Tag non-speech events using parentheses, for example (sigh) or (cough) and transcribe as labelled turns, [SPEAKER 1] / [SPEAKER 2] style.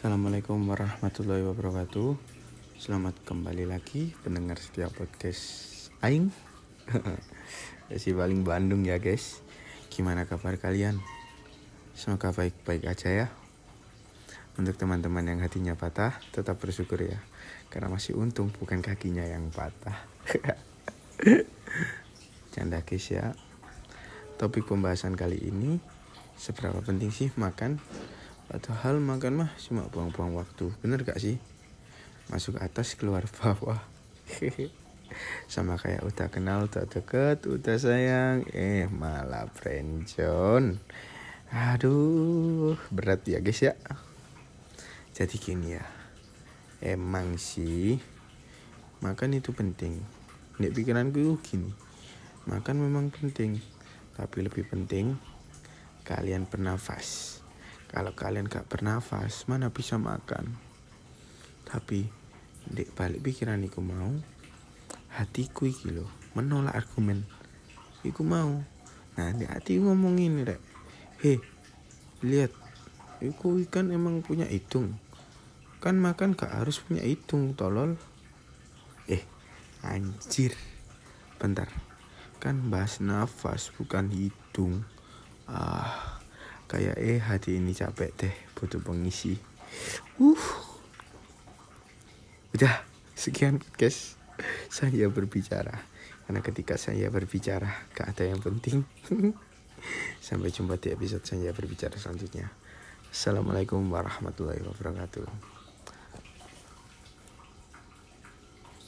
[SPEAKER 1] Assalamualaikum warahmatullahi wabarakatuh. Selamat kembali lagi pendengar setiap podcast Aing. (laughs) Si paling Bandung ya guys. Gimana kabar kalian? Semoga baik-baik aja ya. Untuk teman-teman yang hatinya patah Tetap bersyukur ya. Karena masih untung bukan kakinya yang patah. (laughs) Canda guys ya. Topik pembahasan kali ini Seberapa penting sih makan Padahal makan mah cuma buang-buang waktu. Bener gak sih? Masuk atas keluar bawah. (laughs) Sama kayak udah kenal, udah deket, udah sayang. Eh malah friendzone. Aduh berat ya guys ya. Jadi gini ya. Emang sih makan itu penting. Nek pikiranku gini. Makan memang penting. Tapi lebih penting kalian bernafas kalau kalian gak bernafas, mana bisa makan? Tapi, dek balik pikiran iku mau, hatiku iki lo menolak argumen. Iku mau. Nah, dek hati ngomong ini, rek. Hei, lihat. Iku ikan emang punya hidung. Kan makan gak harus punya hidung, tolol. Eh, anjir. Bentar. Kan bahas nafas, bukan hidung. Ah kayak eh hati ini capek deh butuh pengisi. Uh. Udah sekian guys saya berbicara. Karena ketika saya berbicara gak ada yang penting. (laughs) Sampai jumpa di episode saya berbicara selanjutnya. Assalamualaikum warahmatullahi wabarakatuh